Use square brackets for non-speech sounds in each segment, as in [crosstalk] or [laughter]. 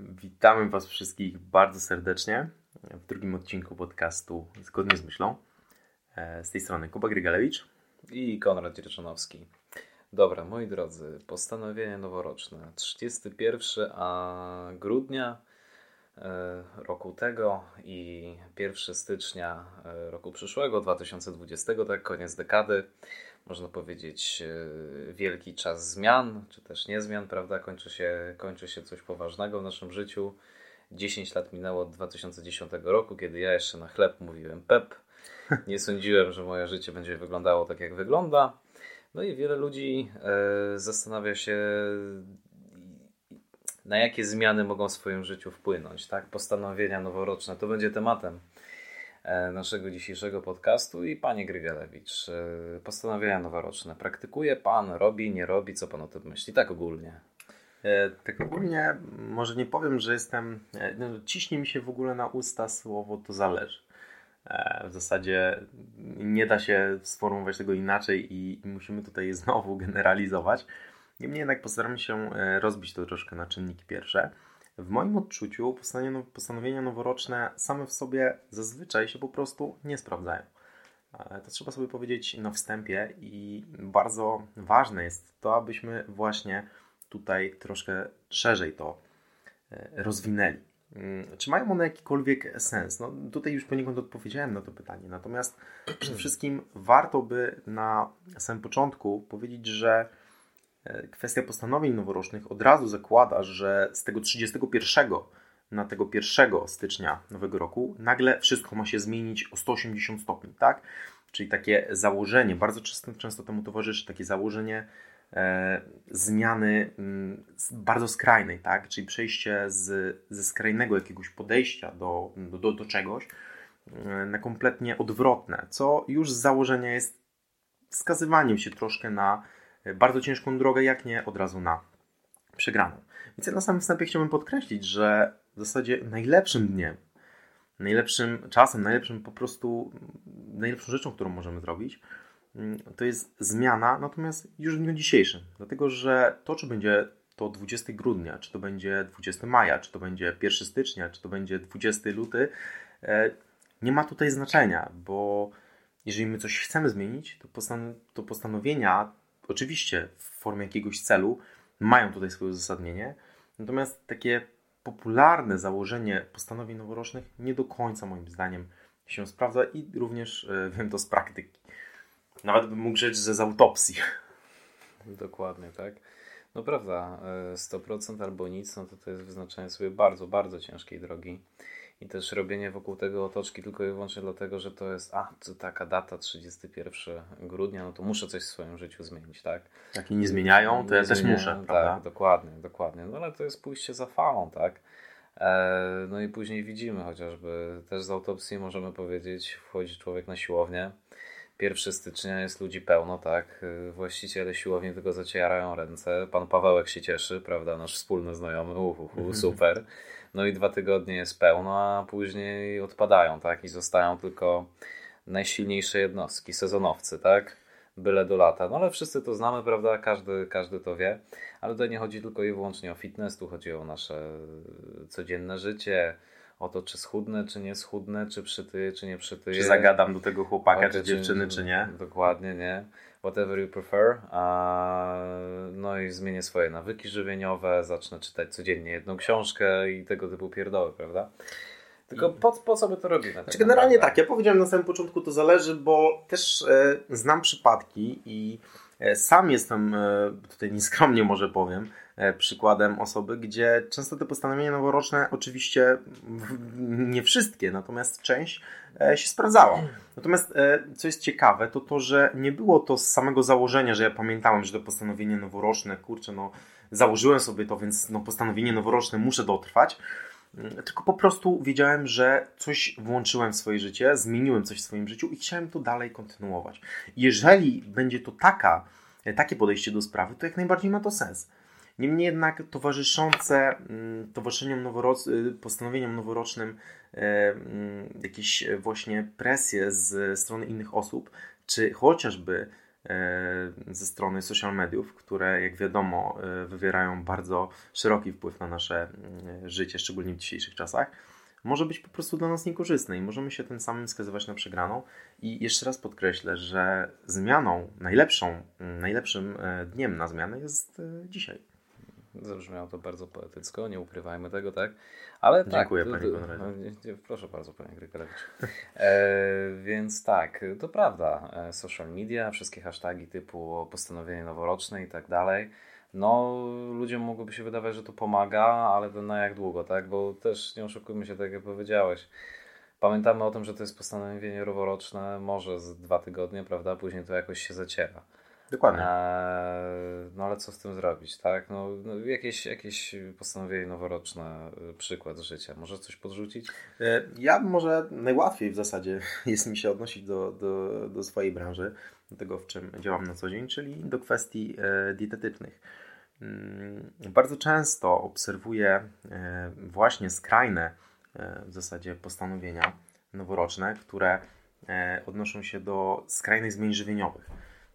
Witamy Was wszystkich bardzo serdecznie w drugim odcinku podcastu Zgodnie z myślą. E, z tej strony Kuba Grygalewicz i Konrad Dzierżanowski. Dobra, moi drodzy, postanowienie noworoczne. 31 a grudnia e, roku tego i 1 stycznia e, roku przyszłego, 2020, tak koniec dekady. Można powiedzieć wielki czas zmian, czy też nie zmian, prawda? Kończy się, kończy się coś poważnego w naszym życiu. 10 lat minęło od 2010 roku, kiedy ja jeszcze na chleb mówiłem PEP. Nie sądziłem, że moje życie będzie wyglądało tak, jak wygląda. No i wiele ludzi e, zastanawia się, na jakie zmiany mogą w swoim życiu wpłynąć. Tak? Postanowienia noworoczne to będzie tematem e, naszego dzisiejszego podcastu. I panie Grygalewicz, e, postanowienia noworoczne. Praktykuje pan, robi, nie robi? Co pan o tym myśli? Tak ogólnie. E, tak ogólnie może nie powiem, że jestem. E, no, ciśnie mi się w ogóle na usta słowo to zależy. E, w zasadzie nie da się sformułować tego inaczej i, musimy tutaj [laughs] znowu generalizować. Niemniej jednak postaramy się rozbić to troszkę na czynniki pierwsze. W moim odczuciu postanowienia noworoczne same w sobie zazwyczaj się po prostu nie sprawdzają. To trzeba sobie powiedzieć na wstępie i bardzo ważne jest to, abyśmy właśnie tutaj troszkę szerzej to e, rozwinęli. Mm, czy mają one jakikolwiek sens? No, tutaj już poniekąd odpowiedziałem na to pytanie. Natomiast przede wszystkim warto by na samym początku powiedzieć, że kwestia postanowień noworocznych od razu zakłada, że z tego 31 na tego 1 stycznia nowego roku nagle wszystko ma się zmienić o 180 stopni, tak? Czyli takie założenie, bardzo często, często temu towarzyszy takie założenie e, zmiany m, mm, bardzo skrajnej, tak? czyli przejście z, ze skrajnego jakiegoś podejścia do, do, do czegoś e, na kompletnie odwrotne, co już z założenia jest wskazywaniem się troszkę na bardzo ciężką drogę, jak nie od razu na przegraną. Więc ja na samym wstępie chciałbym podkreślić, że w zasadzie najlepszym dniem, najlepszym czasem, najlepszym po prostu, najlepszą rzeczą, którą możemy zrobić, Mm, to jest zmiana, natomiast już w dniu dzisiejszym. Dlatego, że to, czy będzie to 20 grudnia, czy to będzie 20 maja, czy to będzie 1 stycznia, czy to będzie 20 luty, e, nie ma tutaj znaczenia, bo jeżeli my coś chcemy zmienić, to, postan to postanowienia, oczywiście w formie jakiegoś celu, mają tutaj swoje uzasadnienie, natomiast takie popularne założenie postanowień noworocznych nie do końca moim zdaniem się sprawdza i również e, [laughs] wiem to z praktyki. Nawet bym mógł rzec, że z autopsji. [laughs] Dokładnie, tak. No prawda, 100% e, albo nic, no to to jest wyznaczenie sobie bardzo, bardzo ciężkiej drogi. I też robienie wokół tego otoczki tylko i wyłącznie dlatego, że to jest, a, to taka data 31 grudnia, no to muszę coś w swoim życiu zmienić, tak? Jak nie zmieniają, to nie ja też muszę, tak, prawda? Tak, dokładnie, dokładnie. No ale to jest pójście za falą, tak? E, no i później widzimy chociażby, też z autopsji możemy powiedzieć, wchodzi człowiek na siłownię, 1 stycznia jest ludzi pełno, tak? Właściciele siłowni tylko zacierają ręce. Pan Pawełek się cieszy, prawda? Nasz wspólny znajomy, uhu, mhm. [laughs] super. No i dwa tygodnie jest pełno, a później odpadają, tak? I zostają tylko najsilniejsze jednostki, sezonowcy, tak? Byle do lata. No ale wszyscy to znamy, prawda? Każdy, każdy to wie. Ale tutaj nie chodzi tylko i wyłącznie o fitness, tu chodzi o nasze codzienne życie, o to, czy schudnę, czy nie schudnę, czy przytyję, czy nie przytyję. Czy zagadam do tego chłopaka, czy dziewczyny, czy nie. Dokładnie, nie. Whatever you prefer. no i zmienię swoje nawyki żywieniowe, zacznę czytać codziennie jedną książkę i tego typu pierdoły, prawda? Tylko po, po co to robimy? Tak znaczy, generalnie tak, ja powiedziałem na samym początku, to zależy, bo też e, znam przypadki i e, sam jestem, e, tutaj nieskromnie może powiem, przykładem osoby, gdzie często te postanowienia noworoczne, oczywiście nie wszystkie, natomiast część e, się sprawdzała. Natomiast e, co jest ciekawe, to to, że nie było to z samego założenia, że ja pamiętałem, że to postanowienie noworoczne, kurczę, no założyłem sobie to, więc no postanowienie noworoczne muszę dotrwać mm, tylko po prostu wiedziałem, że coś włączyłem w swoje życie, zmieniłem coś w swoim życiu i chciałem to dalej kontynuować. Jeżeli będzie to taka, takie podejście do sprawy, to jak najbardziej ma to sens. Niemniej jednak towarzyszące mm, towarzyszeniom noworoc- y, postanowieniom noworocznym e, mm, jakieś właśnie presje z strony innych osób, czy chociażby ze strony social mediów, które jak wiadomo wywierają bardzo szeroki wpływ na nasze życie, szczególnie w dzisiejszych czasach może być po prostu dla nas niekorzystne i możemy się tym samym skazywać na przegraną. I jeszcze raz podkreślę, że zmianą, najlepszą, najlepszym e, dniem na zmianę jest e, dzisiaj. Zabrzmiało to bardzo poetycko, nie ukrywajmy tego, tak? Ale Dziękuję tak, Panie Konradzie. No, proszę bardzo Panie Grykalewicz. [laughs] E, więc tak, to prawda. E, social media, wszystkie hasztagi typu postanowienie noworoczne i tak dalej no ludziom mogłoby się wydawać, że to pomaga, ale to na jak długo, tak? Bo też nie oszukujmy się, tak jak powiedziałeś. Pamiętamy o tym, że to jest postanowienie roworoczne, może z dwa tygodnie, prawda? Później to jakoś się zaciera. Dokładnie. Eee, no ale co z tym zrobić, tak? No, no, jakieś, jakieś postanowienie noworoczne, y, przykład życia. Może coś podrzucić? E, ja może najłatwiej w zasadzie [laughs] jest mi się odnosić do, do, do swojej branży, do tego, w czym działam na co dzień, czyli do kwestii e, dietetycznych. Mm, bardzo często obserwuję e, właśnie skrajne w zasadzie postanowienia noworoczne, które odnoszą się do skrajnych zmian żywieniowych.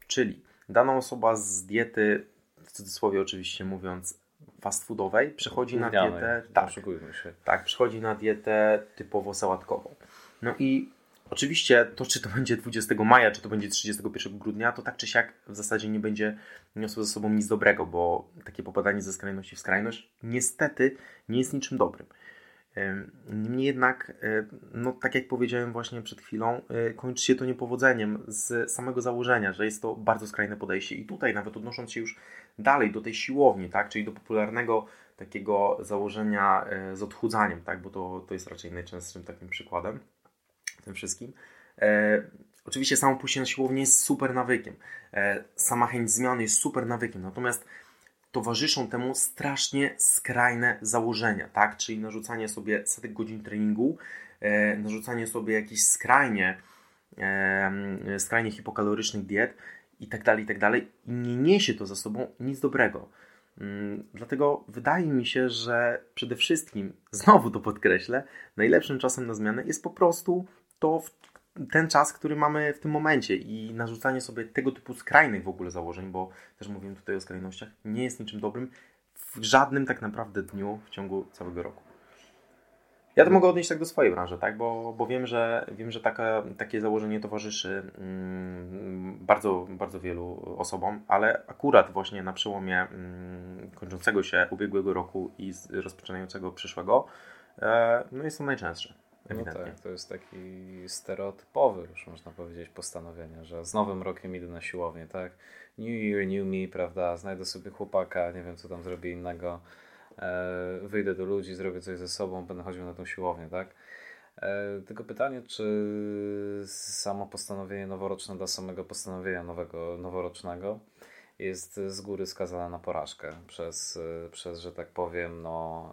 Czyli dana osoba z diety, w cudzysłowie oczywiście mówiąc, fast foodowej, przechodzi na dietę. Tak, się. tak, przechodzi na dietę typowo sałatkową. No i oczywiście to, czy to będzie 20 maja, czy to będzie 31 grudnia, to tak czy siak w zasadzie nie będzie niosło ze sobą nic dobrego, bo takie popadanie ze skrajności w skrajność niestety nie jest niczym dobrym. Niemniej jednak, no tak jak powiedziałem właśnie przed chwilą, e, kończy się to niepowodzeniem z samego założenia, że jest to bardzo skrajne podejście. I tutaj nawet odnosząc się już dalej do tej siłowni, tak, czyli do popularnego takiego założenia e, z odchudzaniem, tak, bo to, to jest raczej najczęstszym takim przykładem tym wszystkim. E, oczywiście samo pójście na siłownię jest super nawykiem. E, sama chęć zmiany jest super nawykiem. Natomiast towarzyszą temu strasznie skrajne założenia, tak? Czyli narzucanie sobie setek godzin treningu, e, narzucanie sobie jakichś skrajnie, e, skrajnie hipokalorycznych diet i tak dalej, i tak dalej. I nie niesie to za sobą nic dobrego. Mm, dlatego wydaje mi się, że przede wszystkim, znowu to podkreślę, najlepszym czasem na zmianę jest po prostu to, ten czas, który mamy w tym momencie i narzucanie sobie tego typu skrajnych w ogóle założeń, bo też mówimy tutaj o skrajnościach, nie jest niczym dobrym w żadnym tak naprawdę dniu w ciągu całego roku. Ja to mogę odnieść tak do swojej branży, tak? bo, bo wiem, że, wiem, że taka, takie założenie towarzyszy mm, bardzo, bardzo wielu osobom, ale akurat właśnie na przełomie mm, kończącego się ubiegłego roku i rozpoczynającego przyszłego e, no jest to najczęstsze. No tak, to jest taki stereotypowy, już można powiedzieć, postanowienie, że z nowym rokiem idę na siłownię, tak? New Year, New Me, prawda? Znajdę sobie chłopaka, nie wiem co tam zrobię innego, e, wyjdę do ludzi, zrobię coś ze sobą, będę chodził na tą siłownię, tak? E, tylko pytanie, czy samo postanowienie noworoczne dla samego postanowienia nowego, noworocznego jest z góry skazana na porażkę przez, przez że tak powiem, no,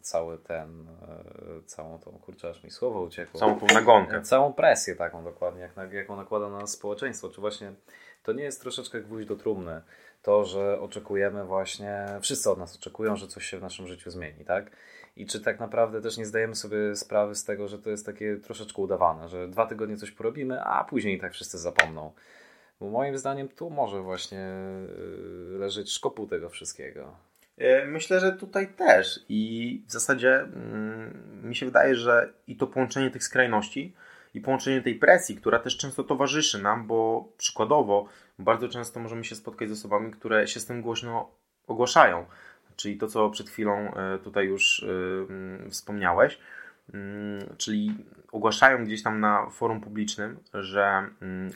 cały ten, e, całą tą, kurczę, aż mi słowo uciekło. Całą tą nagonkę. E, całą presję taką dokładnie, jak, jaką nakłada na społeczeństwo. Czy właśnie to nie jest troszeczkę gwóźdź do trumny? To, że oczekujemy właśnie, wszyscy od nas oczekują, że coś się w naszym życiu zmieni, tak? I czy tak naprawdę też nie zdajemy sobie sprawy z tego, że to jest takie troszeczkę udawane, że dwa tygodnie coś porobimy, a później tak wszyscy zapomną. Bo moim zdaniem tu może właśnie y, leżeć szkopuł tego wszystkiego. E, myślę, że tutaj też i w zasadzie mm, mi się wydaje, że i to połączenie tych skrajności i połączenie tej presji, która też często towarzyszy nam, bo przykładowo bardzo często możemy się spotkać z osobami, które się z tym głośno ogłaszają. Czyli to, co przed chwilą e, tutaj już wspomniałeś, Mm, czyli ogłaszają gdzieś tam na forum publicznym, że mm,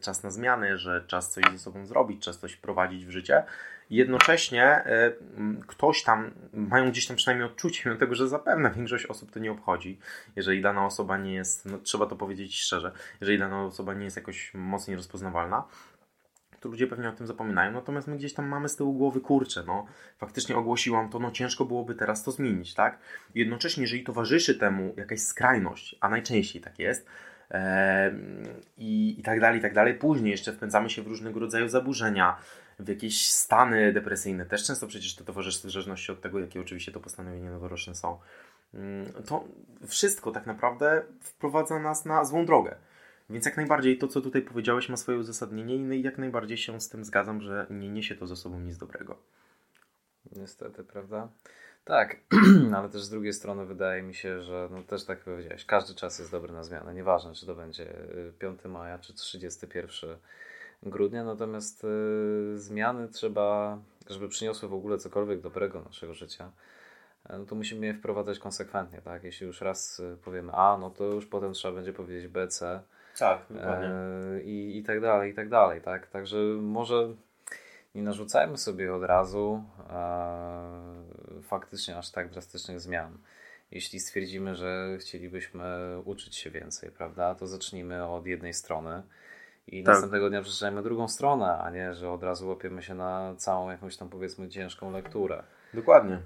czas na zmiany, że czas coś ze sobą zrobić, czas coś wprowadzić w życie. Jednocześnie e, mm, ktoś tam, mają gdzieś tam przynajmniej odczucie, mimo tego, że zapewne większość osób to nie obchodzi, jeżeli dana osoba nie jest, no trzeba to powiedzieć szczerze, jeżeli dana osoba nie jest jakoś mocniej rozpoznawalna, to ludzie pewnie o tym zapominają, natomiast my gdzieś tam mamy z tyłu głowy, kurczę, no faktycznie ogłosiłam to, no ciężko byłoby teraz to zmienić, tak? Jednocześnie, jeżeli towarzyszy temu jakaś skrajność, a najczęściej tak jest, i, i tak dalej, i tak dalej. Później jeszcze wpędzamy się w różnego rodzaju zaburzenia, w jakieś stany depresyjne. Też często przecież to towarzyszy w zależności od tego, jakie oczywiście to postanowienia noworoczne są. Mm, to wszystko tak naprawdę wprowadza nas na złą drogę. Więc jak najbardziej to, co tutaj powiedziałeś, ma swoje uzasadnienie i jak najbardziej się z tym zgadzam, że nie niesie to ze sobą nic dobrego. Niestety, prawda? Tak, [clears throat] ale też z drugiej strony wydaje mi się, że no też tak powiedziałeś, każdy czas jest dobry na zmianę. Nieważne, czy to będzie 5 y, maja, czy 31 grudnia, natomiast y, zmiany trzeba, żeby przyniosły w ogóle cokolwiek dobrego naszego życia, e, no to musimy je wprowadzać konsekwentnie, tak? Jeśli już raz y, powiemy A, no to już potem trzeba będzie powiedzieć B, C. Tak, dokładnie. E, i, I tak dalej, i tak dalej, tak? Także może nie narzucajmy sobie od razu e, faktycznie aż tak drastycznych zmian. Jeśli stwierdzimy, że chcielibyśmy uczyć się więcej, prawda, to zacznijmy od jednej strony i tak. następnego dnia przeczytajmy drugą stronę, a nie, że od razu łapiemy się na całą jakąś tam powiedzmy ciężką lekturę. Dokładnie.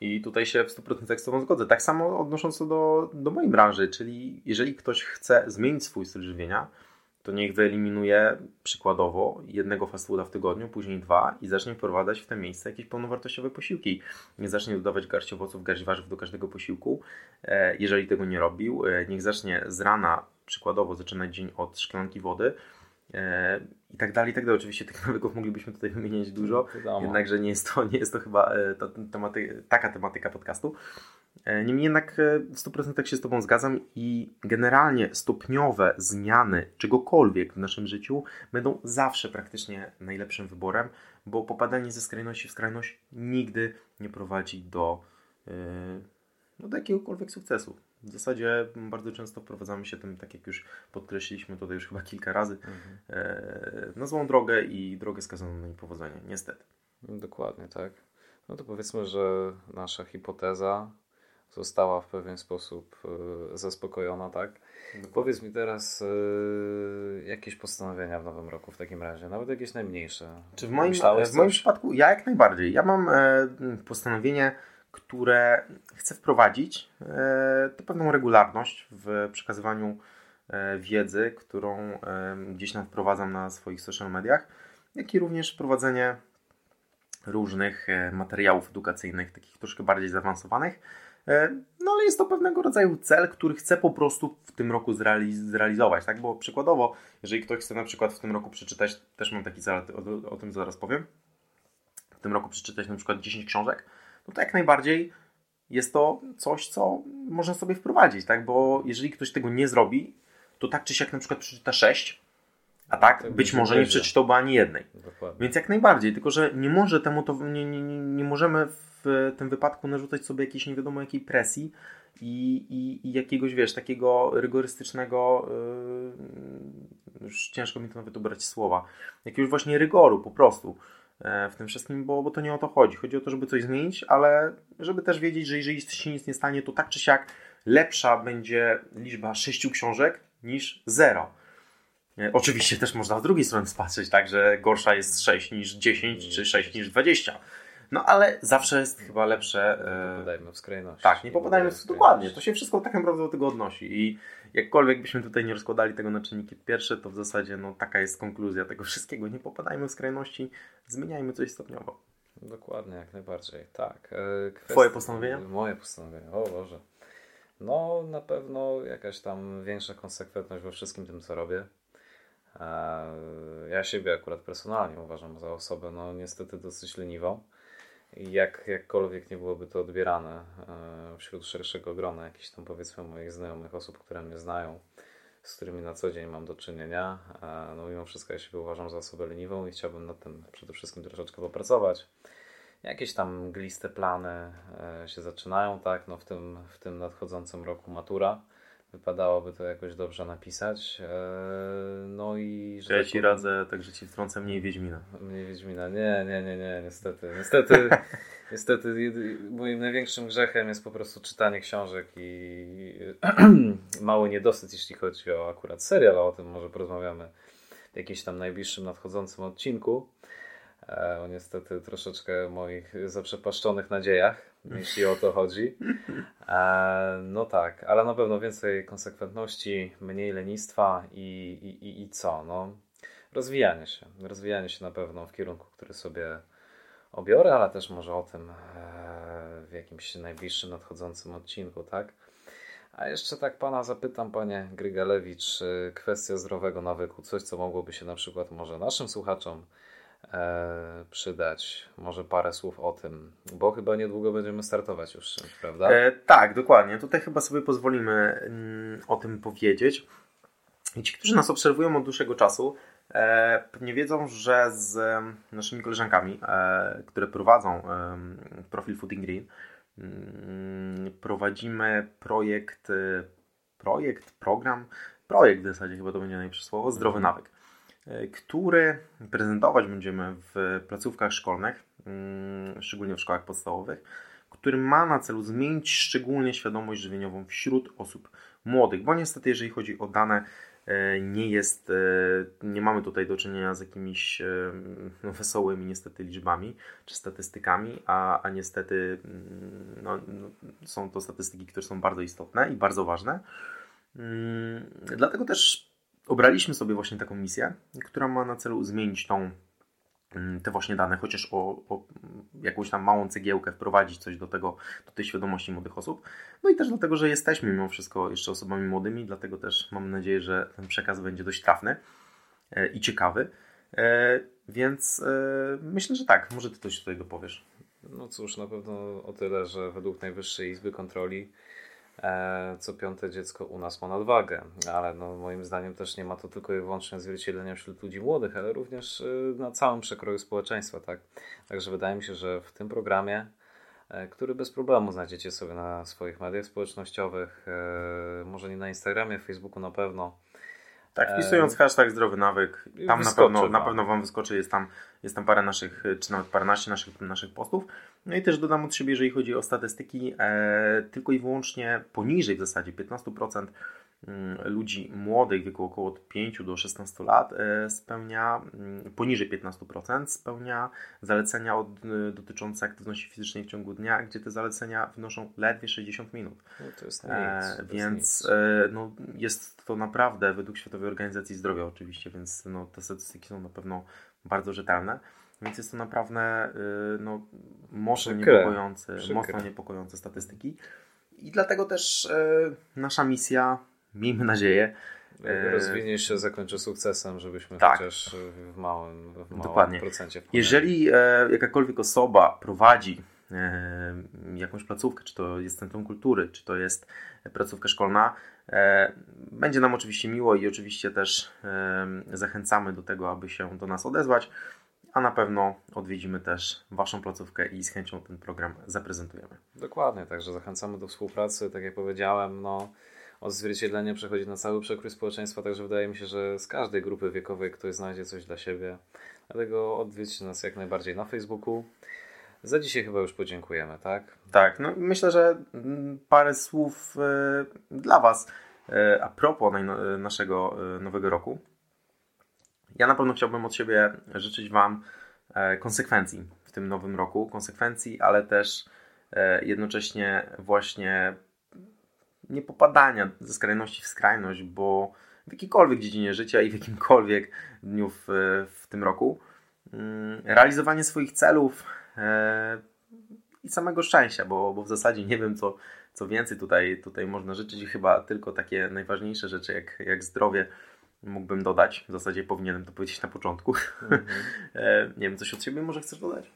I tutaj się w 100% z Tobą zgodzę. Tak samo odnosząc to do, do mojej branży, czyli jeżeli ktoś chce zmienić swój styl żywienia, to niech wyeliminuje przykładowo jednego fast fooda w tygodniu, później dwa i zacznie wprowadzać w te miejsce jakieś pełnowartościowe posiłki. Nie zacznie dodawać garść owoców, garść warzyw do każdego posiłku, e, jeżeli tego nie robił. E, niech zacznie z rana przykładowo zaczynać dzień od szklanki wody, i tak dalej, i tak dalej. Oczywiście tych nawyków moglibyśmy tutaj wymieniać dużo, Wiadomo. jednakże nie jest to, nie jest to chyba ta, tematy, taka tematyka podcastu. E, niemniej jednak e, w 100% się z Tobą zgadzam i generalnie stopniowe zmiany czegokolwiek w naszym życiu będą zawsze praktycznie najlepszym wyborem, bo popadanie ze skrajności w skrajność nigdy nie prowadzi do, e, no, do jakiegokolwiek sukcesu. W zasadzie bardzo często wprowadzamy się tym, tak jak już podkreśliliśmy tutaj już chyba kilka razy, mhm. na złą drogę i drogę skazaną na niepowodzenie, niestety. Dokładnie, tak. No to powiedzmy, że nasza hipoteza została w pewien sposób e, zaspokojona, tak? Powiedz mi teraz e, jakieś postanowienia w nowym roku w takim razie, nawet jakieś najmniejsze. Czy w moim, w moim przypadku ja jak najbardziej. Ja mam e, postanowienie, które chcę wprowadzić, to pewną regularność w przekazywaniu wiedzy, którą gdzieś tam wprowadzam na swoich social mediach, jak i również wprowadzenie różnych materiałów edukacyjnych, takich troszkę bardziej zaawansowanych, E, no ale jest to pewnego rodzaju cel, który chcę po prostu w tym roku zrealizować, tak? Bo przykładowo, jeżeli ktoś chce na przykład w tym roku przeczytać, też mam taki cel, o, o tym zaraz powiem, w tym roku przeczytać na przykład 10 książek, no to jak najbardziej jest to coś, co można sobie wprowadzić, tak? Bo jeżeli ktoś tego nie zrobi, to tak czy siak na przykład przeczyta 6, a tak, tak być może nie przeczytałby ani jednej. Dokładnie. Więc jak najbardziej, tylko że nie może temu to, nie, nie, nie, możemy w tym wypadku narzucać sobie jakiejś nie wiadomo jakiej presji i, i, i jakiegoś, wiesz, takiego rygorystycznego, yy, już ciężko mi to nawet ubrać słowa, jakiegoś właśnie rygoru po prostu w tym wszystkim, bo, bo to nie o to chodzi. Chodzi o to, żeby coś zmienić, ale żeby też wiedzieć, że jeżeli się nic nie stanie, to tak czy siak lepsza będzie liczba sześciu książek niż zero. E, oczywiście też można z drugiej strony spatrzeć, tak, że gorsza jest 6 niż 10 czy 6 niż 20. No ale zawsze jest chyba lepsze. Nie popadajmy w skrajności. Tak, nie popadajmy w dokładnie. To się wszystko tak naprawdę do tego odnosi. I jakkolwiek byśmy tutaj nie rozkładali tego na czynniki pierwsze, to w zasadzie no, taka jest konkluzja tego wszystkiego. Nie popadajmy w skrajności, zmieniajmy coś stopniowo. Dokładnie, jak najbardziej. Tak. E, kwestia... Twoje postanowienia? Moje postanowienia, o Boże. No, na pewno jakaś tam większa konsekwentność we wszystkim tym, co robię. E, ja siebie akurat personalnie uważam za osobę, no niestety dosyć leniwą jak, jakkolwiek nie byłoby to odbierane e, wśród szerszego grona jakichś tam powiedzmy moich znajomych, osób, które mnie znają, z którymi na co dzień mam do czynienia, e, no mimo wszystko ja siebie uważam za osobę leniwą i chciałbym nad tym przede wszystkim troszeczkę popracować. Jakieś tam gliste plany e, się zaczynają, tak, no w tym, w tym nadchodzącym roku matura wypadałoby to jakoś dobrze napisać. E, no i... Że ja tak ci radzę, także ci wtrącę mniej Wiedźmina. Mniej Wiedźmina, nie, nie, nie, nie, niestety. Niestety, [laughs] niestety moim największym grzechem jest po prostu czytanie książek i [clears throat] mały niedosyt, jeśli chodzi o akurat serial, o tym może porozmawiamy w jakimś tam najbliższym nadchodzącym odcinku. E, o niestety troszeczkę moich zaprzepaszczonych nadziejach, jeśli o to chodzi. E, no tak, ale na pewno więcej konsekwentności, mniej lenistwa i, i, i co? No, rozwijanie się. Rozwijanie się na pewno w kierunku, który sobie obiorę, ale też może o tym e, w jakimś najbliższym nadchodzącym odcinku, tak? A jeszcze tak pana zapytam, panie Grygalewicz, kwestia zdrowego nawyku, coś co mogłoby się na przykład może naszym słuchaczom e, przydać. Może parę słów o tym, bo chyba niedługo będziemy startować już, prawda? E, tak, dokładnie. Tutaj chyba sobie pozwolimy mm, o tym powiedzieć. I ci, którzy nas obserwują od dłuższego czasu, e, pewnie wiedzą, że z naszymi koleżankami, e, które prowadzą profil Fooding Green, mm, prowadzimy projekt, e, projekt, program, projekt w zasadzie chyba to będzie najlepsze słowo, zdrowy nawyk, który prezentować będziemy w placówkach szkolnych, mm, szczególnie w szkołach podstawowych, który ma na celu zmienić szczególnie świadomość żywieniową wśród osób młodych, bo niestety jeżeli chodzi o dane E, nie jest, e, nie mamy tutaj do czynienia z jakimiś e, no, wesołymi niestety liczbami czy statystykami, a, a niestety mm, no, no, są to statystyki, które są bardzo istotne i bardzo ważne. Mm, dlatego też obraliśmy sobie właśnie taką misję, która ma na celu zmienić tą Mm, te właśnie dane, chociaż o, o, jakąś tam małą cegiełkę wprowadzić coś do tego, do tej świadomości młodych osób. No i też dlatego, że jesteśmy mimo wszystko jeszcze osobami młodymi, dlatego też mam nadzieję, że ten przekaz będzie dość trafny e, i ciekawy. E, więc e, myślę, że tak, może ty coś tutaj dopowiesz. No cóż, na pewno o tyle, że według Najwyższej Izby Kontroli co piąte dziecko u nas ma nadwagę, ale no, moim zdaniem też nie ma to tylko i wyłącznie odzwierciedlenia wśród ludzi młodych, ale również e, na całym przekroju społeczeństwa. Tak? Także wydaje mi się, że w tym programie, e, który bez problemu znajdziecie sobie na swoich mediach społecznościowych, może nie na Instagramie, Facebooku na pewno, tak, wpisując hashtag zdrowy nawyk, tam na pewno, na pewno Wam wyskoczy, jest tam, jest tam parę naszych, czy nawet paręnaście naszych, naszych postów. No i też dodam od siebie, jeżeli chodzi o statystyki, e, tylko i wyłącznie poniżej w zasadzie 15% mm, ludzi młodych, w wieku około 5 do 16 lat e, spełnia, mm, poniżej 15% spełnia zalecenia od, e, dotyczące aktywności fizycznej w ciągu dnia, gdzie te zalecenia wynoszą ledwie 60 minut. No to jest nic, e, to więc jest, e, no, jest to naprawdę według Światowej Organizacji Zdrowia oczywiście, więc no, te statystyki są na pewno bardzo rzetelne. Więc jest to naprawdę y, no, mocno niepokojące, mocno niepokojące statystyki. I dlatego też y, nasza misja, miejmy nadzieję, y, rozwinie się, zakończy sukcesem, żebyśmy tak. chociaż w małym, w małym Dokładnie. procencie wpłynęli. Jeżeli e, jakakolwiek osoba prowadzi e, jakąś placówkę, czy to jest Centrum Kultury, czy to jest placówka szkolna, e, będzie nam oczywiście miło i oczywiście też zachęcamy do tego, aby się do nas odezwać a na pewno odwiedzimy też Waszą placówkę i z chęcią ten program zaprezentujemy. Dokładnie, także zachęcamy do współpracy. Tak jak powiedziałem, no, odzwierciedlenie przechodzi na cały przekrój społeczeństwa, także wydaje mi się, że z każdej grupy wiekowej ktoś znajdzie coś dla siebie. Dlatego odwiedźcie nas jak najbardziej na Facebooku. Za dzisiaj chyba już podziękujemy, tak? Tak, no myślę, że parę słów y, dla Was y, a propos naszego y, nowego roku. Ja na pewno chciałbym od siebie życzyć Wam e, konsekwencji w tym nowym roku. Konsekwencji, ale też e, jednocześnie właśnie nie popadania ze skrajności w skrajność, bo w jakiejkolwiek dziedzinie życia i w jakimkolwiek dniu w, w tym roku mm, realizowanie swoich celów e, i samego szczęścia, bo, bo w zasadzie nie wiem, co, co więcej tutaj, tutaj można życzyć. Chyba tylko takie najważniejsze rzeczy, jak, jak zdrowie, mógłbym dodać. W zasadzie powinienem to powiedzieć na początku. Mm -hmm. [laughs] nie wiem, coś od siebie może chcesz dodać?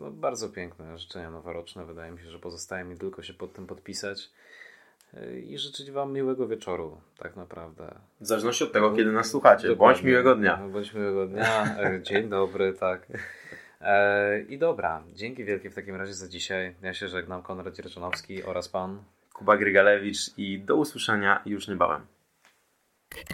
No, bardzo piękne życzenia noworoczne. Wydaje mi się, że pozostaje mi tylko się pod tym podpisać i życzyć Wam miłego wieczoru, tak naprawdę. W zależności od tego, kiedy nas słuchacie. Dokładnie. Bądź miłego dnia. Bądź miłego dnia. E, dzień dobry, tak. I dobra, dzięki wielkie w takim razie za dzisiaj. Ja się żegnam, Konrad Dzierżanowski oraz Pan Kuba Grygalewicz i do usłyszenia już niebawem.